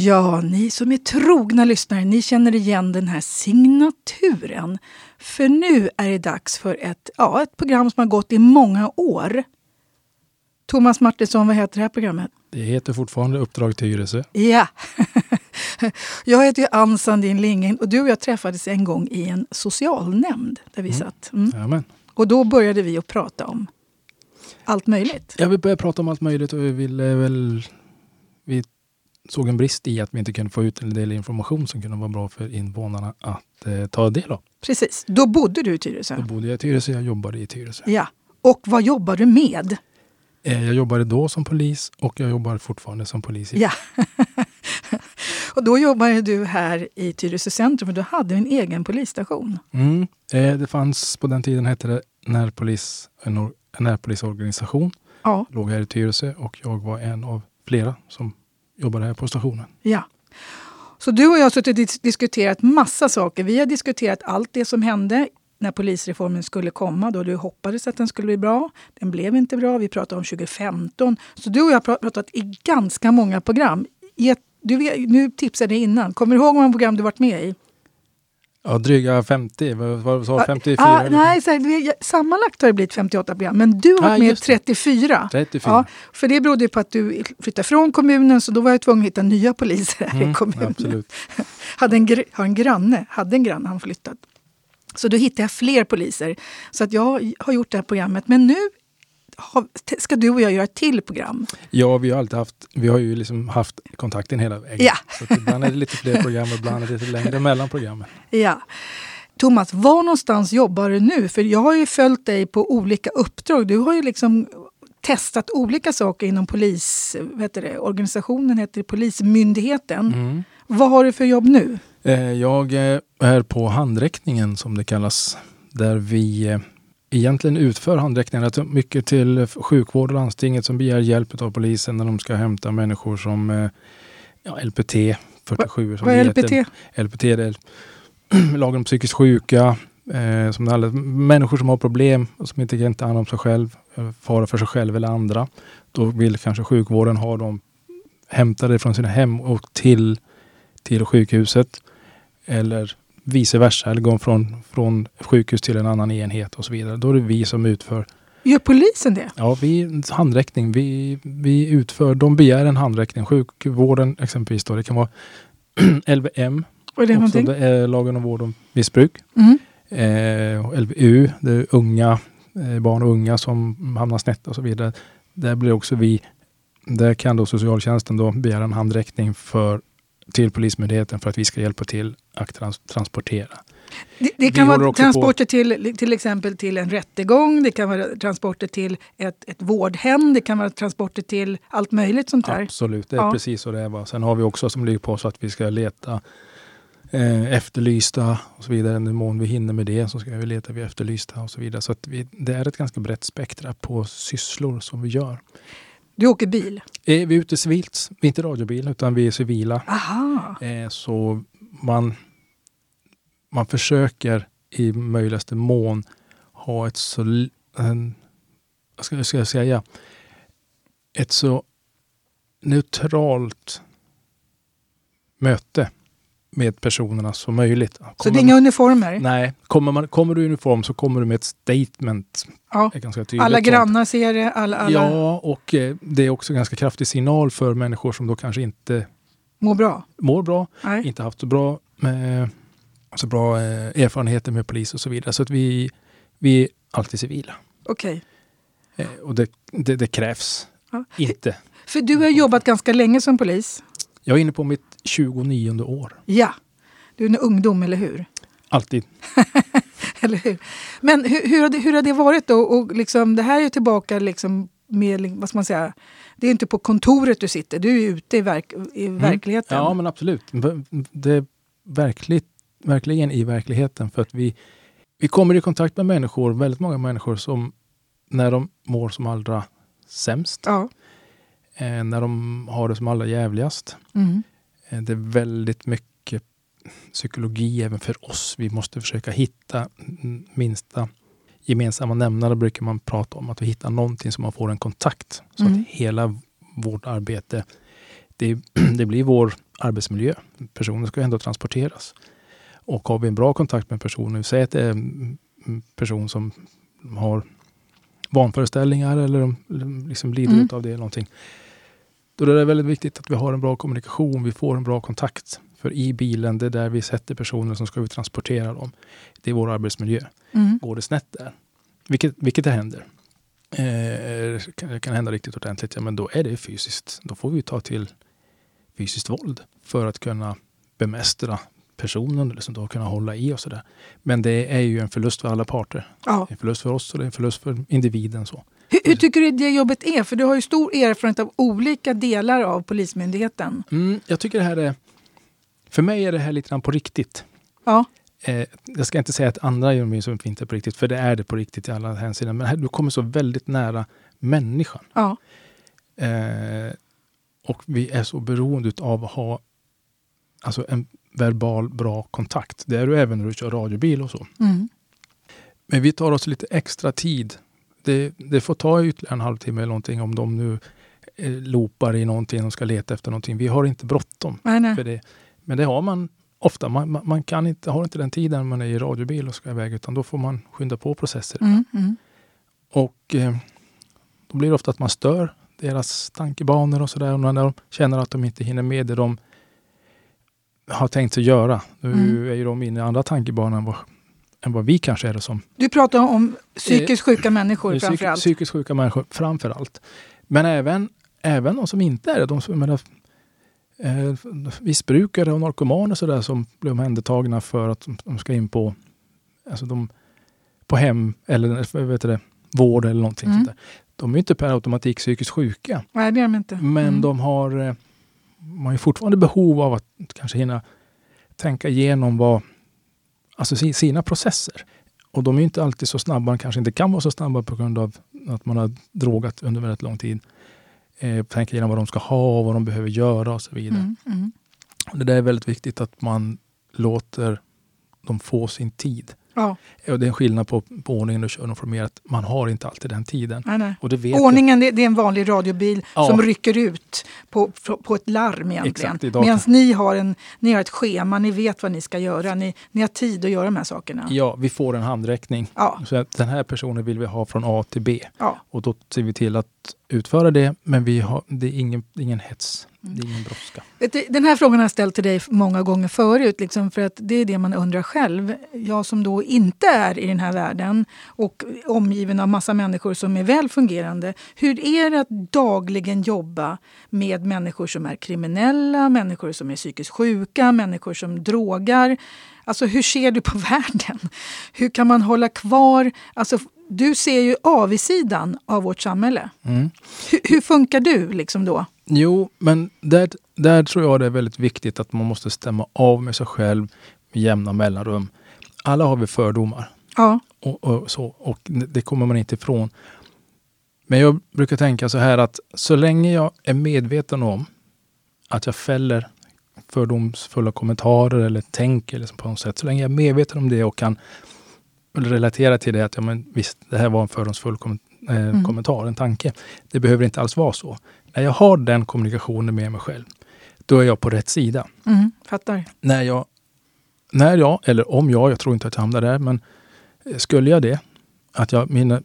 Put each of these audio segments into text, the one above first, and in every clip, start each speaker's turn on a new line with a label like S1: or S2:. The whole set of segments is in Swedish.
S1: Ja, ni som är trogna lyssnare, ni känner igen den här signaturen. För nu är det dags för ett, ja, ett program som har gått i många år. Thomas Martinsson, vad heter det här programmet?
S2: Det heter fortfarande Uppdrag till Tyresö.
S1: Ja. jag heter ju Ann Sandin Lindgren och du och jag träffades en gång i en socialnämnd där vi mm. satt.
S2: Mm.
S1: Och då började vi att prata om allt möjligt.
S2: Ja, vi började prata om allt möjligt och vi ville väl... Vi såg en brist i att vi inte kunde få ut en del information som kunde vara bra för invånarna att eh, ta del av.
S1: Precis. Då bodde du i Tyresö?
S2: Då bodde jag i Tyresö. Jag jobbade i Tyresö.
S1: Ja. Och vad jobbar du med?
S2: Eh, jag jobbade då som polis och jag jobbar fortfarande som polis.
S1: Ja. och då jobbade du här i Tyresö centrum och du hade en egen polisstation.
S2: Mm. Eh, det fanns på den tiden hette det närpolis, en, en närpolisorganisation.
S1: Ja.
S2: Låg här i Tyresö och jag var en av flera som jobbade här på stationen.
S1: Ja. Så du och jag har suttit och diskuterat massa saker. Vi har diskuterat allt det som hände när polisreformen skulle komma. Då du hoppades att den skulle bli bra. Den blev inte bra. Vi pratade om 2015. Så du och jag har pratat i ganska många program. Du, nu tipsade jag innan. Kommer du ihåg hur många program du varit med i?
S2: Ja, dryga 50. Vad sa du? 54?
S1: Ah, nej, här, sammanlagt har det blivit 58 program. Men du har varit ah, med 34.
S2: 34.
S1: Ja, för det berodde på att du flyttade från kommunen så då var jag tvungen att hitta nya poliser här
S2: mm,
S1: i kommunen.
S2: Absolut.
S1: hade en, har en granne, hade en granne, han flyttat. Så då hittade jag fler poliser. Så att jag har gjort det här programmet. Men nu ska du och jag göra ett till program.
S2: Ja, vi har alltid haft, vi har ju liksom haft kontakten hela vägen.
S1: Ja.
S2: Så ibland är det lite fler program och ibland är det lite längre mellan programmen.
S1: Ja. Thomas, var någonstans jobbar du nu? För jag har ju följt dig på olika uppdrag. Du har ju liksom testat olika saker inom polis, heter det, organisationen heter Polismyndigheten.
S2: Mm.
S1: Vad har du för jobb nu?
S2: Eh, jag är på handräckningen som det kallas. Där vi eh, egentligen utför handräckningarna mycket till sjukvård och landstinget som begär hjälp av polisen när de ska hämta människor som eh, ja, LPT 47.
S1: Vad är LPT?
S2: LPT är lagen om psykiskt sjuka. Eh, som alla, människor som har problem och som inte kan ta hand om sig själv, fara för sig själv eller andra. Då vill kanske sjukvården ha dem hämtade från sina hem och till, till sjukhuset. Eller vice versa, eller gå från, från sjukhus till en annan enhet och så vidare. Då är det vi som utför.
S1: Gör polisen det?
S2: Ja, vi, handräckning. Vi, vi utför, de begär en handräckning. Sjukvården exempelvis då, det kan vara LVM.
S1: Vad är det någonting?
S2: Det är lagen om vård och missbruk.
S1: Mm.
S2: Eh, LVU, det är unga, eh, barn och unga som hamnar snett och så vidare. Där blir också vi, där kan då socialtjänsten då begära en handräckning för till Polismyndigheten för att vi ska hjälpa till att trans transportera.
S1: Det, det kan vara transporter till, till exempel till en rättegång, det kan vara transporter till ett, ett vårdhem, det kan vara transporter till allt möjligt sånt där.
S2: Absolut, det är ja. precis så det är. Sen har vi också som ligger på så att vi ska leta eh, efterlysta och så vidare. Den mån vi hinner med det så ska vi leta vi efterlysta och så vidare. Så vi, det är ett ganska brett spektra på sysslor som vi gör.
S1: Du åker bil?
S2: Eh, vi är ute civilt. Vi är inte radiobil, utan vi är civila.
S1: Aha.
S2: Eh, så man, man försöker i möjligaste mån ha ett så... En, vad ska, ska jag säga? Ett så neutralt möte med personerna som möjligt. Kommer
S1: så det är inga uniformer?
S2: Nej. Kommer, man, kommer du i uniform så kommer du med ett statement.
S1: Ja. alla grannar ser det? Alla, alla...
S2: Ja, och eh, det är också en ganska kraftig signal för människor som då kanske inte
S1: mår bra,
S2: mår bra
S1: Nej.
S2: inte haft så bra, eh, så bra eh, erfarenheter med polis och så vidare. Så att vi, vi är alltid civila.
S1: Okej.
S2: Okay. Eh, och det, det, det krävs ja. inte.
S1: För du har jobbat ganska länge som polis.
S2: Jag är inne på mitt 29 år.
S1: Ja. Du är en ungdom, eller hur?
S2: Alltid.
S1: eller hur? Men hur, hur, har det, hur har det varit då? Och liksom, det här är tillbaka liksom med, vad ska man säga, det är inte på kontoret du sitter, du är ute i, verk, i mm. verkligheten.
S2: Ja, men absolut. Det är verkligt, verkligen i verkligheten. För att vi, vi kommer i kontakt med människor, väldigt många människor som när de mår som allra sämst,
S1: ja.
S2: eh, när de har det som allra jävligast.
S1: Mm.
S2: Eh, det är väldigt mycket psykologi även för oss. Vi måste försöka hitta minsta gemensamma nämnare brukar man prata om. Att vi hittar någonting som man får en kontakt. Så mm. att hela vårt arbete, det, det, blir vår arbetsmiljö. Personen ska ändå transporteras. Och har vi en bra kontakt med personen, säg att det är en person som har vanföreställningar eller liksom lider mm. av det. Eller någonting. Då är det väldigt viktigt att vi har en bra kommunikation, vi får en bra kontakt. För i bilen, det är där vi sätter personer som ska vi transportera dem. Det är vår arbetsmiljö. Mm. Går det snett där, vilket, vilket det händer, eh, kan, kan hända riktigt ordentligt, ja, men då är det fysiskt. Då får vi ta till fysiskt våld för att kunna bemästra personen, liksom då kunna hålla i och sådär. Men det är ju en förlust för alla parter. Ja. En förlust för oss och det är en förlust för individen. Så.
S1: Hur, hur, tycker du det jobbet är? För du har ju stor erfarenhet av olika delar av Polismyndigheten.
S2: Mm, jag tycker det här är... För mig är det här lite grann på riktigt.
S1: Ja.
S2: Eh, jag ska inte säga att andra gör mig som inte är på riktigt, för det är det på riktigt i alla hänseenden. Men här, du kommer så väldigt nära människan.
S1: Ja.
S2: Eh, och vi är så beroende av att ha alltså en verbal bra kontakt. Det är du även när du kör radiobil och så.
S1: Mm.
S2: Men vi tar oss lite extra tid. Det, det, får ta ytterligare en halvtimme eller någonting om de nu eh, loopar i någonting och ska leta efter någonting. Vi har inte bråttom. För det. Men det har man ofta. Man, man, kan inte, har inte den tiden när man är i radiobil och ska iväg, utan då får man skynda på processer.
S1: Mm, mm.
S2: Och eh, då blir det ofta att man stör deras tankebanor och sådär. När de känner att de inte hinner med det de har tänkt sig göra. Nu mm. är ju de inne i andra tankebanor än vad, än vad vi kanske är det som.
S1: Du pratar om psykiskt sjuka eh, människor framför allt.
S2: Psykiskt sjuka människor framför allt. Men även, även de som inte är det. De som, menar, eh, missbrukare och narkomaner så där, som blir omhändertagna för att de ska in på, alltså de, på hem eller vet det, vård eller någonting mm. sånt där. De är inte per automatik psykiskt sjuka.
S1: Nej, det är de inte.
S2: Men mm. de har eh, man har fortfarande behov av att kanske hinna tänka igenom vad, alltså sina processer. Och de är inte alltid så snabba, man kanske inte kan vara så snabba på grund av att man har drogat under väldigt lång tid. Eh, tänka igenom vad de ska ha och vad de behöver göra och så vidare.
S1: Mm, mm.
S2: Det där är väldigt viktigt att man låter dem få sin tid.
S1: Ja.
S2: Och det är en skillnad på, på ordningen och köruniformerat. Man har inte alltid den tiden.
S1: Nej, nej.
S2: Och det vet
S1: ordningen det, det är en vanlig radiobil ja. som rycker ut på, på ett larm egentligen. Medan ni har, en, ni har ett schema, ni vet vad ni ska göra. Ni, ni har tid att göra de här sakerna.
S2: Ja, vi får en handräckning.
S1: Ja.
S2: Så den här personen vill vi ha från A till B.
S1: Ja.
S2: Och då ser vi till att utföra det, men vi har, det är ingen, ingen hets. Det är ingen brådska.
S1: Den här frågan har jag ställt till dig många gånger förut, liksom, för att det är det man undrar själv. Jag som då inte är i den här världen och omgiven av massa människor som är väl fungerande. Hur är det att dagligen jobba med människor som är kriminella, människor som är psykiskt sjuka, människor som drogar? Alltså hur ser du på världen? Hur kan man hålla kvar... Alltså, du ser ju avsidan av vårt samhälle.
S2: Mm.
S1: Hur, hur, funkar du liksom då?
S2: Jo, men där, där tror jag det är väldigt viktigt att man måste stämma av med sig själv med jämna mellanrum. Alla har vi fördomar.
S1: Ja.
S2: Och, och, så, och det kommer man inte ifrån. Men jag brukar tänka så här att så länge jag är medveten om att jag fäller fördomsfulla kommentarer eller tänker liksom på något sätt. Så länge jag är medveten om det och kan relatera till det att ja, men visst, det här var en fördomsfull kom eh, mm. kommentar, en tanke. Det behöver inte alls vara så. När jag har den kommunikationen med mig själv, då är jag på rätt sida.
S1: Mm, fattar.
S2: När jag, när jag, eller om jag, jag tror inte att jag hamnar där, men skulle jag det, att jag, mina,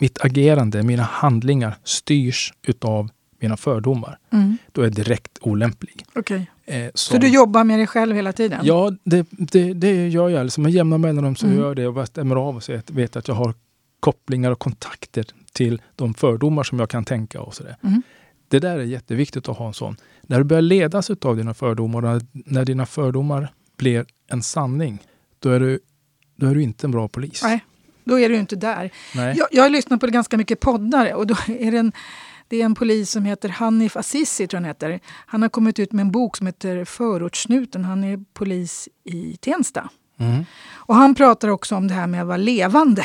S2: mitt agerande, mina handlingar styrs utav mina fördomar,
S1: mm.
S2: då är jag direkt olämplig.
S1: Okay. Eh, så du jobbar med dig själv hela tiden?
S2: Ja, det, det, det gör jag. Alltså med jämna mellanrum så mm. gör jag det och stämmer av och så vet att jag har kopplingar och kontakter till de fördomar som jag kan tänka och sådär.
S1: Mm.
S2: Det där är jätteviktigt att ha en sån. När du börjar ledas av dina fördomar, när, när dina fördomar blir en sanning, då är, du, då är du inte en bra polis.
S1: Nej, då är du inte där.
S2: Nej.
S1: Jag, jag har lyssnat på ganska mycket poddar och då är det en det är en polis som heter Hanif Azizi, tror han heter. Han har kommit ut med en bok som heter Förortssnuten. Han är polis i Tensta.
S2: Mm.
S1: Och han pratar också om det här med att vara levande.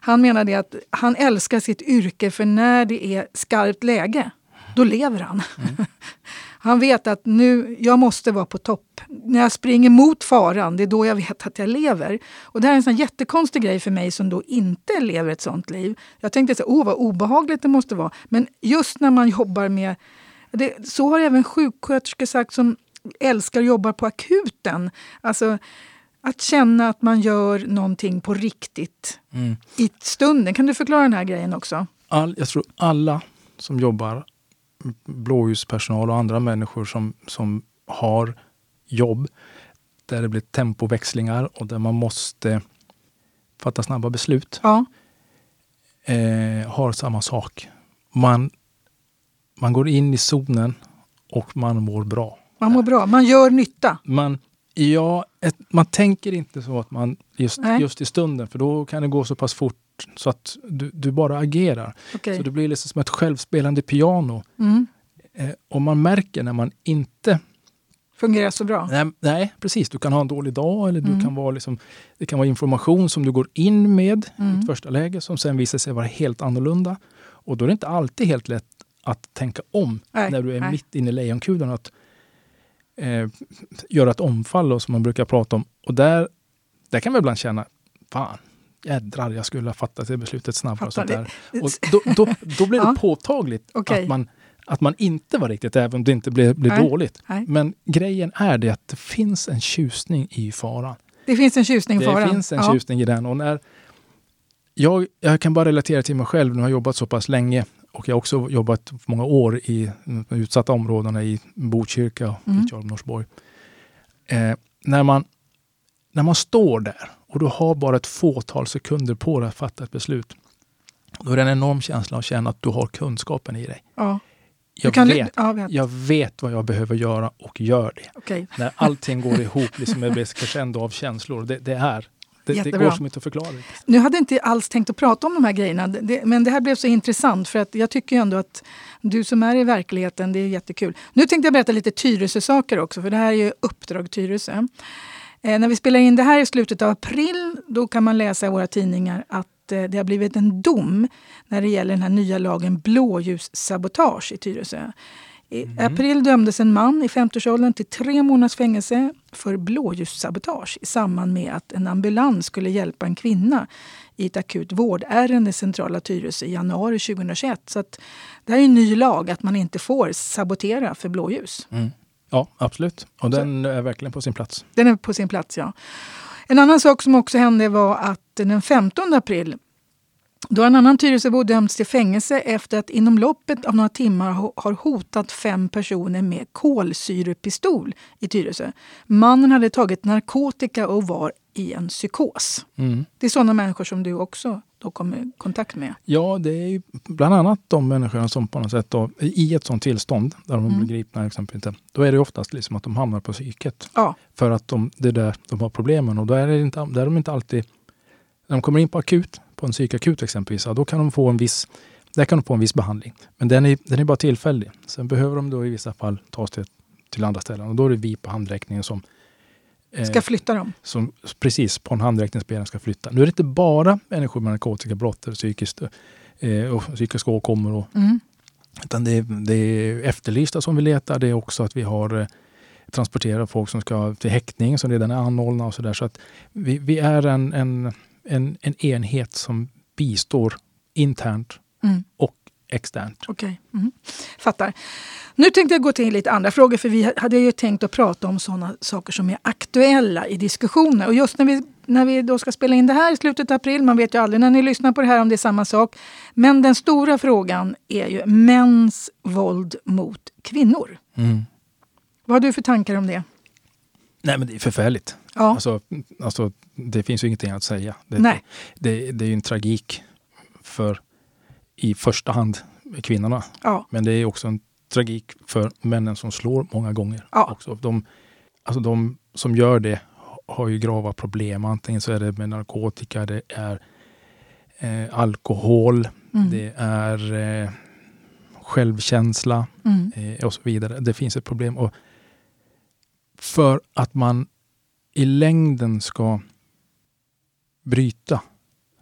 S1: Han menar det att han älskar sitt yrke för när det är skarpt läge, då lever han. Mm. Han vet att nu, jag måste vara på topp. När jag springer mot faran, det är då jag vet att jag lever. Och Det här är en sån jättekonstig grej för mig som då inte lever ett sånt liv. Jag tänkte så åh vad obehagligt det måste vara. Men just när man jobbar med... Det, så har även sjuksköterskor sagt som älskar att jobba på akuten. Alltså att känna att man gör någonting på riktigt
S2: Mm.
S1: i stunden. Kan du förklara den här grejen också?
S2: All, jag tror alla som jobbar, blåljuspersonal och andra människor som, som har jobb där det blir tempoväxlingar och där man måste fatta snabba beslut,
S1: Ja,
S2: eh, har samma sak. Man, man går in i zonen och man mår bra.
S1: man mår bra. Man gör nytta.
S2: Man, ja, ett, man tänker inte så att man just,
S1: Nej.
S2: just i stunden, för då kan det gå så pass fort så att du, du bara agerar.
S1: Okej.
S2: Så det blir liksom som ett självspelande piano.
S1: Mm.
S2: Eh, och man märker när man inte...
S1: Fungerar så bra.
S2: Nej, nej, precis. Du kan ha en dålig dag eller du
S1: Mm.
S2: kan vara liksom, det kan vara information som du går in med i
S1: Mm.
S2: ett första läge som sen visar sig vara helt annorlunda. Och då är det inte alltid helt lätt att tänka om
S1: Nej,
S2: när du är
S1: nej.
S2: mitt inne i lejonkulan. Att eh, göra ett omfall då, som man brukar prata om. Och där, där kan man ibland känna, fan, jädrar, jag skulle ha fattat det beslutet snabbare. Och sånt
S1: det.
S2: där. Och då, då, då blir det påtagligt
S1: Okej.
S2: att, man, att man inte var riktigt, även om det inte blev, blev
S1: Nej.
S2: dåligt.
S1: Nej.
S2: Men grejen är det att det finns en tjusning i faran.
S1: Det finns en tjusning i
S2: Det
S1: faran.
S2: finns en
S1: ja.
S2: tjusning i den. Och när jag, jag kan bara relatera till mig själv. Nu har jag jobbat så pass länge och jag har också jobbat många år i de utsatta områdena i Botkyrka och
S1: Mm.
S2: mm. Norsborg. Eh, när, man, när man står där och du har bara ett fåtal sekunder på dig att fatta ett beslut. Då är det en enorm känsla att känna att du har kunskapen i dig.
S1: Ja.
S2: Jag,
S1: kan,
S2: vet,
S1: Ja, vet.
S2: jag vet vad jag behöver göra och gör det.
S1: Okej.
S2: När allting går ihop liksom med ett crescendo av känslor. Det, det är det, det går som inte att förklara.
S1: Nu hade jag inte alls tänkt att prata om de här grejerna, det, men det här blev så intressant för att jag tycker ändå att du som är i verkligheten, det är jättekul. Nu tänkte jag berätta lite Tyresö-saker också, för det här är ju Uppdrag Tyresö. Eh, när vi spelar in det här i slutet av april, då kan man läsa i våra tidningar att eh, det har blivit en dom när det gäller den här nya lagen blåljussabotage i Tyresö. I april dömdes en man i 50-årsåldern till tre månaders fängelse för blåljussabotage i samband med att en ambulans skulle hjälpa en kvinna i ett akut vårdärende i centrala Tyresö i januari 2021. Så det här är en ny lag att man inte får sabotera för blåljus.
S2: Mm. Ja, absolut. Och den är verkligen på sin plats.
S1: Den är på sin plats, ja. En annan sak som också hände var att den 15 april då har en annan Tyresöbo dömts till fängelse efter att inom loppet av några timmar har hotat fem personer med kolsyrepistol i Tyresö. Mannen hade tagit narkotika och var i en psykos.
S2: Mm.
S1: Det är sådana människor som du också då kommer i kontakt med.
S2: Ja, det är ju bland annat de människorna som på något sätt då, i ett sådant tillstånd, där de
S1: Mm.
S2: blir gripna exempelvis, då är det oftast liksom att de hamnar på psyket.
S1: Ja,
S2: För att de, det är där de har problemen och då är, det inte, där är de inte alltid... När de kommer in på akut, på en psykakut exempelvis, ja, då kan de få en viss där kan de få en viss behandling. Men den är, den är bara tillfällig. Sen behöver de då i vissa fall tas till, till andra ställen. Och då är det vi på handräckningen som,
S1: ska flytta dem.
S2: som precis på en handräckningsbegäran ska flytta. Nu är det inte bara människor med narkotikabrott eller psykiskt, eh, och psykiska åkommor. Och,
S1: Mm.
S2: utan det, är, det är efterlysta som vi letar. Det är också att vi har eh, transporterat folk som ska till häktning som redan är anhållna och sådär. Så att vi, vi är en, en, en, en enhet som bistår internt
S1: Mm.
S2: och externt.
S1: Okej, mm. fattar. Nu tänkte jag gå till lite andra frågor för vi hade ju tänkt att prata om sådana saker som är aktuella i diskussioner. Och just när vi, när vi då ska spela in det här i slutet av april, man vet ju aldrig när ni lyssnar på det här om det är samma sak. Men den stora frågan är ju mäns våld mot kvinnor.
S2: Mm.
S1: Vad har du för tankar om det?
S2: Nej men det är förfärligt.
S1: Ja,
S2: Alltså, alltså, det finns ju ingenting att säga. Det,
S1: Nej.
S2: det, det är ju en tragik för i första hand kvinnorna.
S1: ja,
S2: Men det är också en tragik för männen som slår många gånger.
S1: Ja.
S2: Också. De, alltså de som gör det har ju grava problem. Antingen så är det med narkotika, det är eh, alkohol,
S1: mm.
S2: det är eh, självkänsla
S1: Mm.
S2: eh, och så vidare. Det finns ett problem. Och för att man i längden ska bryta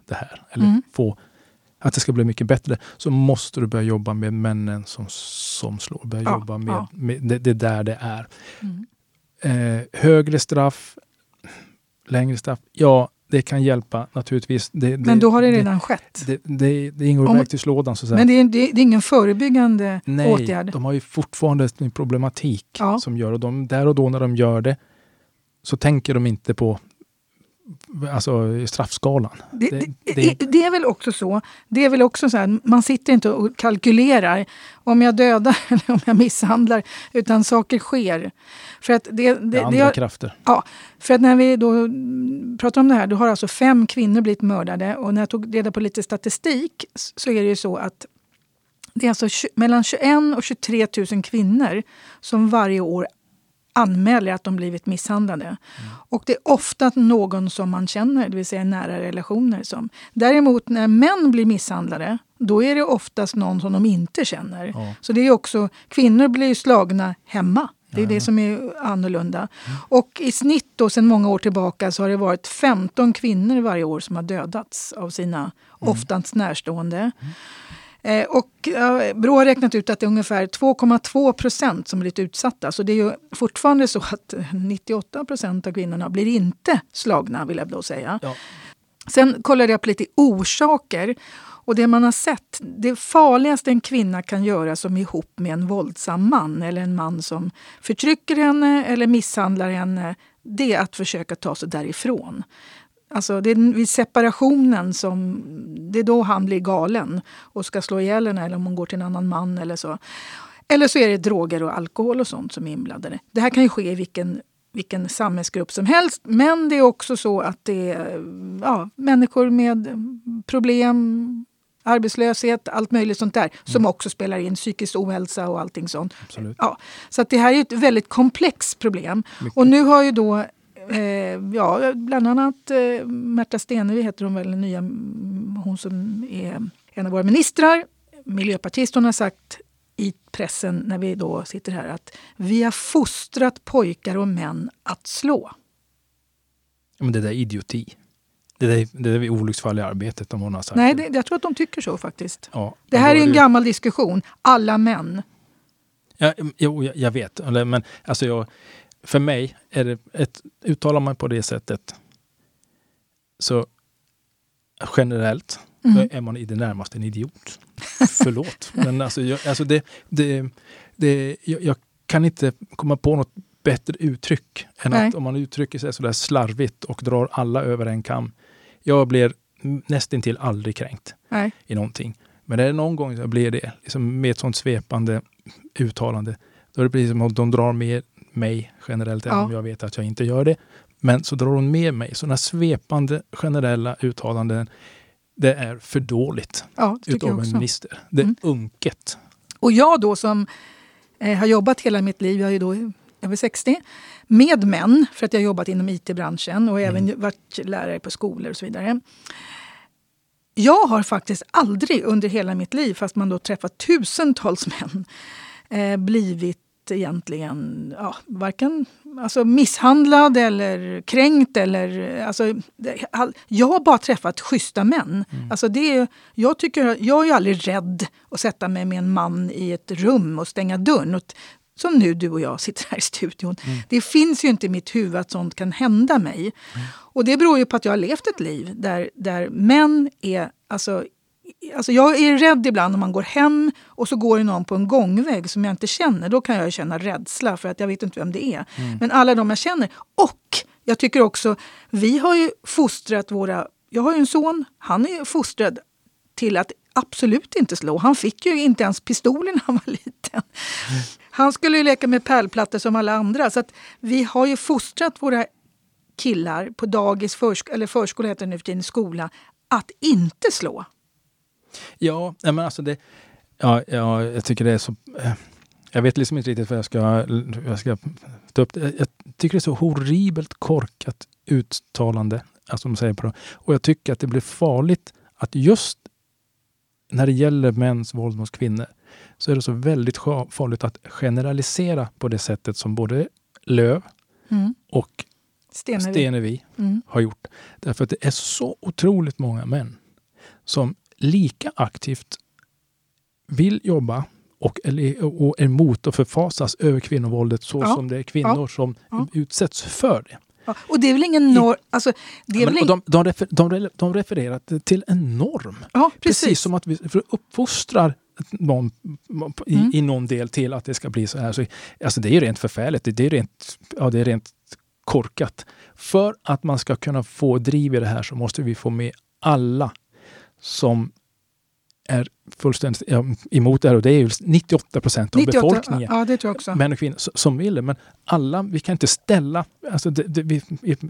S2: det här, eller
S1: Mm.
S2: få att det ska bli mycket bättre, så måste du börja jobba med männen som, som slår. Börja
S1: Ja,
S2: jobba med,
S1: ja.
S2: med det, det är där det är.
S1: Mm.
S2: Eh, högre straff, längre straff. Ja, det kan hjälpa naturligtvis. Det,
S1: men då har det redan skett?
S2: Det, det, det ingår i verktygslådan. Så.
S1: Men det är, det, är ingen förebyggande
S2: Nej,
S1: åtgärd?
S2: de har ju fortfarande en problematik ja. som gör och de, där och då när de gör det så tänker de inte på alltså straffskalan.
S1: Det, det, det, det, är väl också så. Det är väl också så här, man sitter inte och kalkylerar om jag dödar eller om jag misshandlar, utan saker sker. För att det, det
S2: andra har, krafter.
S1: Ja, för att när vi då pratar om det här, då har alltså fem kvinnor blivit mördade och när jag tog reda på lite statistik så är det ju så att det är alltså mellan 21 och 23 000 kvinnor som varje år anmäler att de blivit misshandlade. Mm. Och det är ofta någon som man känner, det vill säga nära relationer. Som. Däremot när män blir misshandlade, då är det oftast någon som de inte känner. Ja. Så det är också, kvinnor blir slagna hemma. Det är ja. det som är annorlunda. Mm. Och i snitt då, sedan många år tillbaka så har det varit 15 kvinnor varje år som har dödats av sina mm. oftast närstående. Mm. Eh, och eh, Brå har räknat ut att det är ungefär 2,2 procent som blivit utsatta. Så det är ju fortfarande så att 98 procent av kvinnorna blir inte slagna, vill jag då säga. Ja. Sen kollade jag på lite orsaker. Och det man har sett, det farligaste en kvinna kan göra som är ihop med en våldsam man eller en man som förtrycker henne eller misshandlar henne, det är att försöka ta sig därifrån. Alltså det är vid separationen som det är då han blir galen och ska slå ihjäl henne eller om hon går till en annan man eller så. Eller så är det droger och alkohol och sånt som är inblandade. Det här kan ju ske i vilken, vilken samhällsgrupp som helst. Men det är också så att det är ja, människor med problem, arbetslöshet, allt möjligt sånt där mm. som också spelar in. Psykisk ohälsa och allting sånt.
S2: Absolut.
S1: Ja, så att det här är ett väldigt komplext problem. Mycket. Och nu har ju då Eh, ja, bland annat eh, Märta Stenevi heter hon väl, nya, hon som är en av våra ministrar. Miljöpartist, hon har sagt i pressen när vi då sitter här att vi har fostrat pojkar och män att slå.
S2: Men det där är idioti. Det där, det där är olycksfall i arbetet om hon har sagt
S1: Nej, det, jag tror att de tycker så faktiskt.
S2: Ja,
S1: det här är en det... gammal diskussion. Alla män.
S2: Ja, jo, jag, jag vet. Men alltså jag, för mig är det ett, uttalar man på det sättet så generellt mm. är man i det närmaste en idiot. Förlåt. Men alltså, jag, alltså det, det, det, jag, jag, kan inte komma på något bättre uttryck än Nej. att om man uttrycker sig sådär slarvigt och drar alla över en kam. Jag blir nästintill aldrig kränkt Nej. i någonting. Men är det någon gång jag blir det, liksom med ett sånt svepande uttalande, då är det precis som att de drar med mig generellt, ja. även om jag vet att jag inte gör det. Men så drar hon med mig. Sådana svepande generella uttalanden, det är för dåligt
S1: ja,
S2: utav en minister. Det är mm. unket.
S1: Och jag då som eh, har jobbat hela mitt liv, jag är då över 60, med män, för att jag har jobbat inom IT-branschen och även mm. varit lärare på skolor och så vidare. Jag har faktiskt aldrig under hela mitt liv, fast man då träffat tusentals män, eh, blivit egentligen ja, varken alltså misshandlad eller kränkt. Eller, alltså, jag har bara träffat schyssta män. Mm. Alltså det, jag, tycker, jag är aldrig rädd att sätta mig med en man i ett rum och stänga dörren. Och, som nu du och jag sitter här i studion. Mm. Det finns ju inte i mitt huvud att sånt kan hända mig. Mm. Och det beror ju på att jag har levt ett liv där, där män är alltså, Alltså jag är rädd ibland om man går hem och så går det någon på en gångväg som jag inte känner. Då kan jag känna rädsla för att jag vet inte vem det är. Mm. Men alla de jag känner. Och jag tycker också, vi har ju fostrat våra... Jag har ju en son, han är fostrad till att absolut inte slå. Han fick ju inte ens pistolen när han var liten. Han skulle ju leka med pärlplattor som alla andra. Så vi har ju fostrat våra killar på dagis, försk eller förskola heter det nu för tiden, skola, att inte slå.
S2: Ja, men alltså det... Ja, ja, jag tycker det är så... Eh, jag vet liksom inte riktigt vad jag ska, jag ska ta upp. Det. Jag tycker det är så horribelt korkat uttalande. Alltså de säger på det. Och jag tycker att det blir farligt att just när det gäller mäns våld mot kvinnor så är det så väldigt farligt att generalisera på det sättet som både Löv mm. och Stenevi, Stenevi mm. har gjort. Därför att det är så otroligt många män som lika aktivt vill jobba och, eller, och är emot och förfasas över kvinnovåldet så ja. som det är kvinnor ja. som ja. utsätts för det.
S1: Och det är väl ingen norm... Alltså, det är väl
S2: de, de, refer, de, re- de refererar till en norm. Precis.
S1: precis.
S2: som att vi uppfostrar någon i,
S1: Mm.
S2: i någon del till att det ska bli så här. Så, alltså det är rent förfärligt. Det är rent, ja, det är rent korkat. För att man ska kunna få driv i det här så måste vi få med alla som är fullständigt emot det här. Och det är ju 98 procent av
S1: 98,
S2: befolkningen.
S1: Ja, det tror jag också.
S2: Män och kvinnor som vill det. Men alla, vi kan inte ställa... Alltså det, det, vi,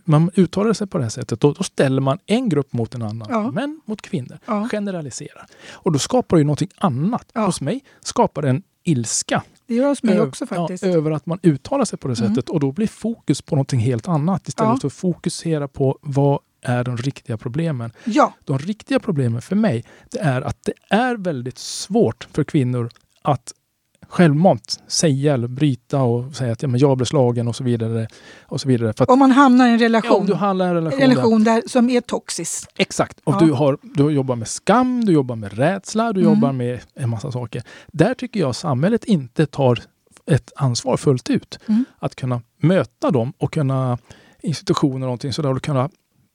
S2: man uttalar sig på det här sättet. Då, då ställer man en grupp mot en annan.
S1: Ja.
S2: Män mot kvinnor.
S1: Ja.
S2: Generaliserar. Och då skapar det ju någonting annat.
S1: Ja.
S2: Hos mig skapar det en ilska.
S1: Det gör hos mig också faktiskt.
S2: Ja, över att man uttalar sig på det
S1: Mm.
S2: sättet. Och då blir fokus på någonting helt annat. Istället
S1: Ja.
S2: för att fokusera på vad är de riktiga problemen.
S1: Ja,
S2: De riktiga problemen för mig, det är att det är väldigt svårt för kvinnor att självmant säga eller bryta och säga att ja, men jag blev slagen och så vidare. Och så vidare. För att,
S1: om man hamnar i en
S2: ja,
S1: relation,
S2: om du handlar i en relation, där,
S1: relation där, som är toxisk.
S2: Exakt. Och
S1: Ja.
S2: du, har, du jobbar med skam, du jobbar med rädsla, du
S1: Mm.
S2: jobbar med en massa saker. Där tycker jag samhället inte tar ett ansvar fullt ut.
S1: Mm.
S2: Att kunna möta dem och kunna institutioner och någonting sådär och kunna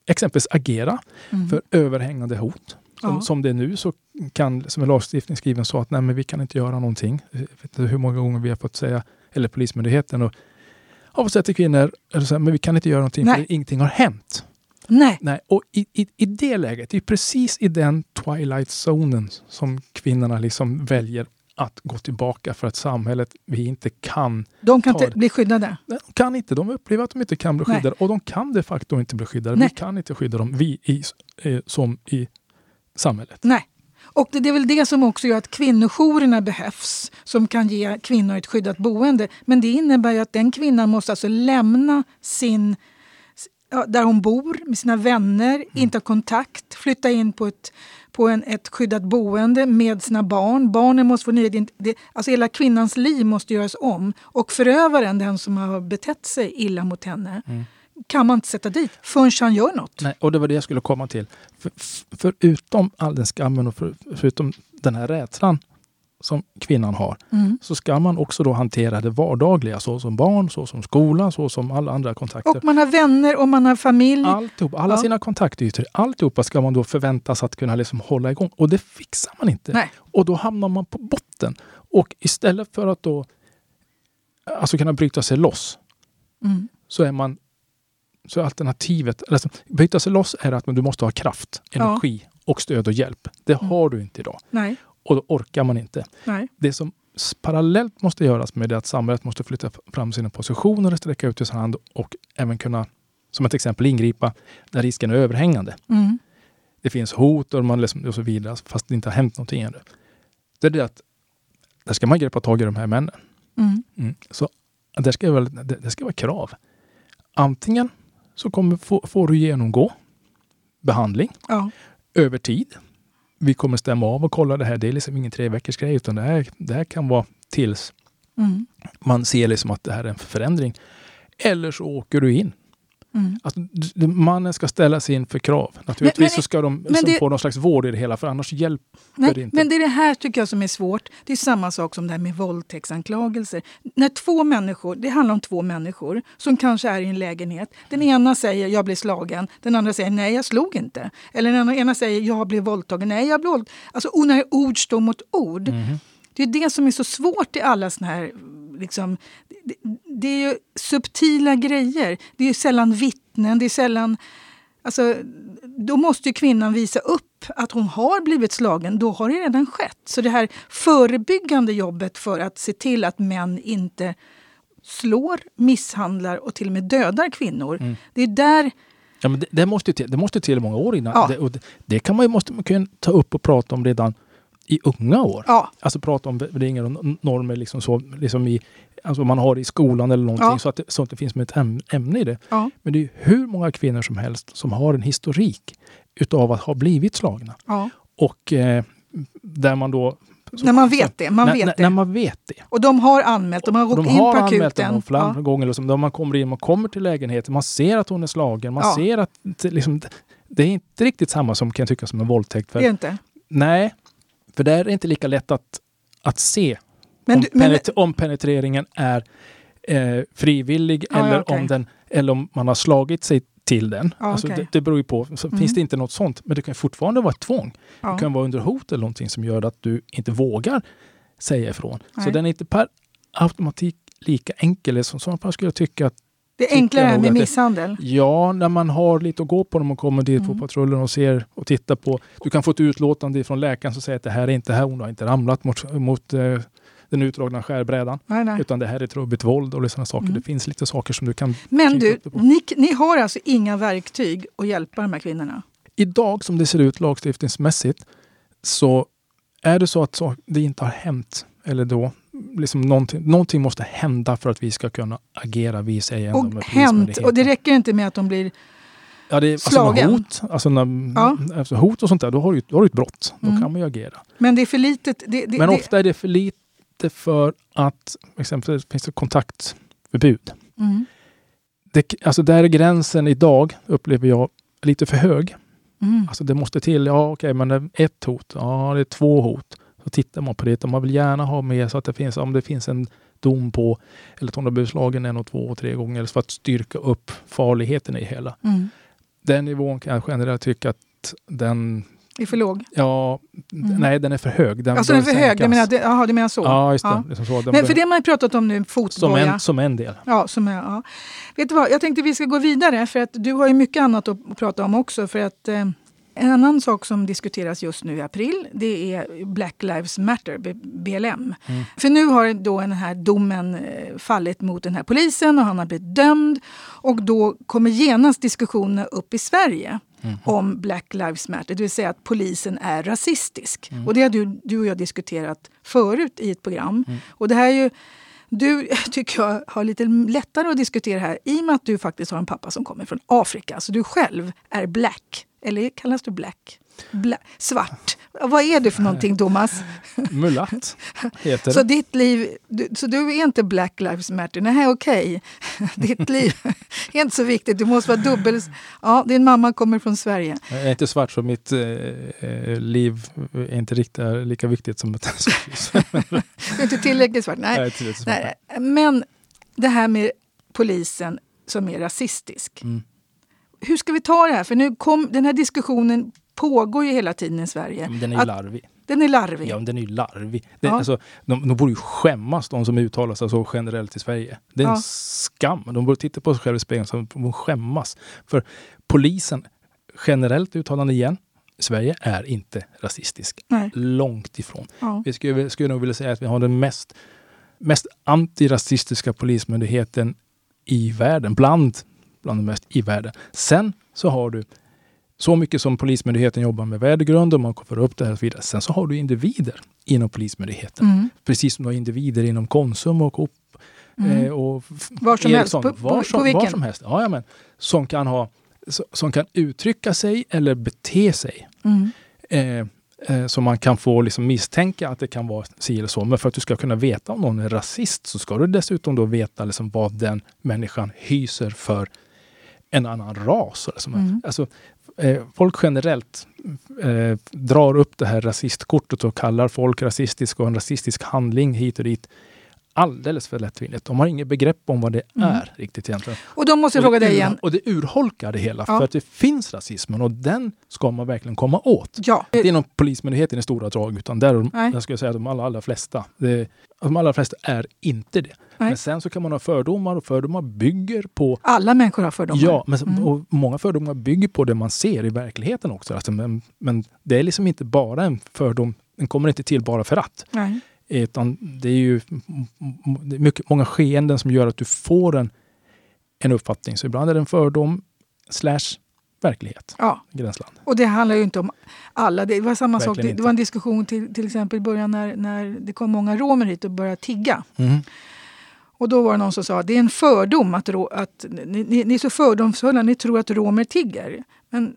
S2: exempelvis agera
S1: Mm.
S2: för överhängande hot. Som,
S1: Ja.
S2: som det är nu så kan, som en lagstiftning skriven så att nej, men vi kan inte göra någonting. Jag vet inte hur många gånger vi har fått säga, eller Polismyndigheten, och har fått säga till kvinnor, eller så här, men vi kan inte göra någonting
S1: Nej.
S2: för ingenting har hänt.
S1: Nej,
S2: Nej, och i, i, i det läget, det är precis i den twilight-zonen som kvinnorna liksom väljer att gå tillbaka för att samhället, vi inte kan.
S1: de kan inte
S2: det.
S1: bli skyddade.
S2: De kan inte, de upplever att de inte kan bli
S1: Nej.
S2: skyddade och de kan de facto inte bli skyddade.
S1: Nej.
S2: Vi kan inte skydda dem, vi i, eh, som i samhället.
S1: Nej. Och det, det är väl det som också gör att kvinnojourerna behövs, som kan ge kvinnor ett skyddat boende. Men det innebär ju att den kvinnan måste alltså lämna sin där hon bor med sina vänner, inte ha kontakt, flytta in på ett, på en, ett skyddat boende med sina barn. Barnen måste få nya det, Alltså hela kvinnans liv måste göras om. Och förövaren, den som har betett sig illa mot henne, kan man inte sätta dit förrän han gör något.
S2: Nej, och det var det jag skulle komma till. För, förutom all den skammen och för, förutom den här rädslan som kvinnan har,
S1: Mm.
S2: så ska man också då hantera det vardagliga, så som barn, så som skola, så som alla andra kontakter.
S1: Och man har vänner och man har familj.
S2: Alltihop, alla
S1: Ja.
S2: sina kontaktytor, alltihopa ska man då förväntas att kunna liksom hålla igång. Och det fixar man inte.
S1: Nej.
S2: Och då hamnar man på botten. Och istället för att då alltså kunna bryta sig loss,
S1: Mm.
S2: så är man så alternativet, alltså, bryta sig loss är att du måste ha kraft,
S1: Ja.
S2: energi och stöd och hjälp. Det
S1: Mm.
S2: har du inte idag.
S1: Nej,
S2: Och då orkar man inte.
S1: nej.
S2: Det som parallellt måste göras med det att samhället måste flytta fram sina positioner och sträcka ut sin hand och även kunna, som ett exempel, ingripa när risken är överhängande.
S1: Mm.
S2: Det finns hot och, man liksom, och så vidare, fast det inte har hänt någonting ännu. Det är det att där ska man greppa tag i de här männen.
S1: Mm.
S2: Mm. Så det ska, väl, det, ska vara krav. Antingen så kommer, få, får du genomgå behandling
S1: Ja.
S2: över tid. Vi kommer stämma av och kolla det här. Det är liksom ingen tre veckors grej utan det här, det här kan vara tills
S1: Mm.
S2: man ser liksom att det här är en förändring. Eller så åker du in.
S1: Mm.
S2: Alltså, d- d- mannen ska ställas in för krav. Naturligtvis
S1: men-
S2: så ska de liksom
S1: det-
S2: få någon slags vård i det hela för annars hjälper det
S1: Nej,
S2: inte.
S1: men det är det här tycker jag som är svårt. Det är samma sak som det här med våldtäktsanklagelser. När två människor, det handlar om två människor som kanske är i en lägenhet. Den ena säger jag blev slagen, den andra säger nej jag slog inte. Eller den ena säger jag blev våldtagen, nej jag blev våldtagen. Alltså när ord står mot ord.
S2: Mhm.
S1: Det är det som är så svårt i alla såna här... Liksom, det, det är ju subtila grejer. Det är ju sällan vittnen, det är sällan... Alltså, då måste ju kvinnan visa upp att hon har blivit slagen. Då har det redan skett. Så det här förebyggande jobbet för att se till att män inte slår, misshandlar och till och med dödar kvinnor.
S2: Mm.
S1: Det är där...
S2: Ja, men det, det, måste ju till, det måste till många år innan.
S1: Ja.
S2: Det, det kan man ju, måste man kunna ta upp och prata om redan i unga år.
S1: Ja,
S2: Alltså prata om värderingar och normer liksom så, liksom i, alltså man har i skolan eller någonting
S1: Ja.
S2: så, att det, så att det finns med ett äm, ämne i det.
S1: ja,
S2: Men det är hur många kvinnor som helst som har en historik utav att ha blivit slagna. Och eh, där man då...
S1: När man vet det. Man
S2: när,
S1: vet
S2: när,
S1: det.
S2: när man vet det.
S1: Och de har anmält, de har gått
S2: de
S1: in på
S2: har anmält
S1: akuten.
S2: dem flera
S1: Ja.
S2: gånger. Liksom, man kommer in, man kommer till lägenheten, man ser att hon är slagen, man
S1: Ja.
S2: ser att liksom, det är inte riktigt samma som kan jag tycka som en våldtäkt. För,
S1: Det är inte.
S2: Nej, för där är det inte lika lätt att, att se
S1: Men
S2: om,
S1: men,
S2: penet- om penetreringen är eh, frivillig
S1: ja,
S2: eller,
S1: okej.
S2: om den, eller om man har slagit sig till den.
S1: Ja,
S2: alltså
S1: okej.
S2: det, det beror ju på. Så
S1: Mm.
S2: Finns det inte något sånt, men det kan fortfarande vara ett tvång.
S1: Ja.
S2: Det kan vara under hot eller någonting som gör att du inte vågar säga ifrån. Så
S1: Nej.
S2: den är inte per automatik lika enkel. I sådana fall skulle jag tycka att
S1: Det är enklare med
S2: att det-
S1: misshandel.
S2: Ja, när man har lite att gå på när man kommer dit
S1: Mm.
S2: på patrullen och ser och tittar på. Du kan få ett utlåtande från läkaren som säger att det här är inte här, hon har inte ramlat mot, mot eh, den utdragna skärbrädan.
S1: Nej, nej.
S2: Utan det här är trubbigt våld och sådana saker.
S1: Mm.
S2: Det finns lite saker som du kan...
S1: Men du, ni, ni har alltså inga verktyg att hjälpa de här kvinnorna?
S2: Idag som det ser ut lagstiftningsmässigt så är det så att så, det inte har hänt eller då liksom någonting, någonting måste hända för att vi ska kunna agera, vi säger ändå
S1: Och hänt, och det räcker inte med att de blir...
S2: Ja, det är, alltså
S1: Slagen.
S2: hot, alltså när,
S1: Ja.
S2: alltså hot och sånt där, då har du, då har du ett brott. Då
S1: Mm.
S2: kan man ju agera.
S1: Men det är för litet. Det, det,
S2: Men ofta är det för lite för att exempelvis finns det kontaktförbud.
S1: Mm,
S2: Det, alltså där är gränsen idag, upplever jag, lite för hög.
S1: mm.
S2: Alltså det måste till, ja okej, men det är ett hot, ja det är två hot. Så tittar man på det man vill gärna ha med så att det finns, om det finns en dom på, eller att hon har blivit slagen en och två och tre gånger, för att styrka upp farligheten i det hela.
S1: Mm.
S2: Den nivån kan jag generellt tycka att den,
S1: är för låg.
S2: ja,
S1: Mm.
S2: nej den är för hög. Den
S1: Alltså den är för hög. Du
S2: sänkas.
S1: menar, det, jaha, du menar så?
S2: Ja, just det.
S1: Ja.
S2: Liksom så.
S1: Men för det har man ju pratat om nu,
S2: som,
S1: fotboja.
S2: en, som en del.
S1: Ja, som är, ja. Vet du vad, jag tänkte vi ska gå vidare för att du har ju mycket annat att att prata om också. För att, eh, en annan sak som diskuteras just nu i april det är Black Lives Matter, BLM.
S2: Mm.
S1: För nu har då den här domen eh, fallit mot den här polisen och han har blivit dömd. Och då kommer genast diskussioner upp i Sverige
S2: Mm.
S1: om Black Lives Matter, det vill säga att polisen är rasistisk.
S2: Mm.
S1: Och det har du, du och jag diskuterat förut i ett program.
S2: Mm.
S1: Och det här är ju, du tycker jag har lite lättare att diskutera här i och med att du faktiskt har en pappa som kommer från Afrika. Så du själv är black. Eller kallas du black? Bla, svart. Vad är du för någonting Thomas?
S2: Mulatt heter
S1: Så
S2: det.
S1: ditt liv, du, så du är inte Black Lives Matter? Nej, okej. Ditt liv är inte så viktigt. Du måste vara dubbel... Ja, din mamma kommer från Sverige.
S2: Jag är inte svart så mitt eh, eh, liv är inte riktigt lika viktigt som ett
S1: Du är inte tillräckligt svart. Nej.
S2: Tillräckligt svart.
S1: Nej. Men det här med polisen som är rasistisk.
S2: Mm.
S1: Hur ska vi ta det här? För nu kom, den här diskussionen pågår ju hela tiden i Sverige.
S2: Men den är ju
S1: Att-
S2: larvig.
S1: Den är larvig.
S2: Ja, men den är ju larvig. Det,
S1: Ja.
S2: alltså, de, de borde ju skämmas, de som uttalar sig så generellt i Sverige. Det är en
S1: Ja.
S2: skam. De borde titta på sig själva i spegeln borde skämmas. För polisen, generellt uttalande igen, Sverige är inte rasistisk.
S1: Nej.
S2: Långt ifrån.
S1: Ja.
S2: Vi skulle, skulle nog vilja säga att vi har den mest, mest antirasistiska polismyndigheten i världen. Bland, bland de mest i världen. Sen så har du så mycket som Polismyndigheten jobbar med värdegrund och man får upp det här och så vidare. Sen så har du individer inom Polismyndigheten.
S1: Mm.
S2: Precis som du har individer inom Konsum och Coop.
S1: Mm.
S2: Eh, och
S1: Var som helst.
S2: Ericsson.
S1: På- på-
S2: var,
S1: på
S2: som,
S1: vilken?
S2: var som helst. Ja, ja, men, som, kan ha, som kan uttrycka sig eller bete sig.
S1: Mm.
S2: Eh, eh, så man kan få liksom misstänka att det kan vara si eller så. Men för att du ska kunna veta om någon är rasist så ska du dessutom då veta liksom vad den människan hyser för en annan ras. Eller som,
S1: Mm.
S2: alltså, eh, folk generellt eh, drar upp det här rasistkortet och kallar folk rasistisk och en rasistisk handling hit och dit alldeles för lättvindigt. De har inget begrepp om vad det
S1: Mm.
S2: är riktigt egentligen.
S1: Och då måste jag
S2: Och
S1: fråga
S2: det
S1: dig
S2: ur-
S1: igen.
S2: Och det urholkar det hela.
S1: Ja.
S2: För att det finns rasismen och den ska man verkligen komma åt.
S1: Ja.
S2: Inte inom Polismyndigheten i stora drag, utan där, är
S1: Nej.
S2: jag skulle säga att de allra, allra flesta. Det, de allra flesta är inte det.
S1: Nej.
S2: Men sen så kan man ha fördomar och fördomar bygger på
S1: Alla människor har fördomar.
S2: Ja, men,
S1: Mm.
S2: och många fördomar bygger på det man ser i verkligheten också. Alltså, men, men det är liksom inte bara en fördom, den kommer inte till bara för att.
S1: Nej.
S2: Utan det är ju det är mycket, många skeenden som gör att du får en, en uppfattning. Så ibland är det en fördom slash verklighet,
S1: Ja.
S2: gränsland.
S1: Och det handlar ju inte om alla. Det var samma sak. Det, det var en diskussion till, till exempel i början när, när det kom många romer hit och började tigga.
S2: Mm.
S1: Och då var det någon som sa att det är en fördom att, att ni, ni, ni är så fördomsfulla, ni tror att romer tigger. Men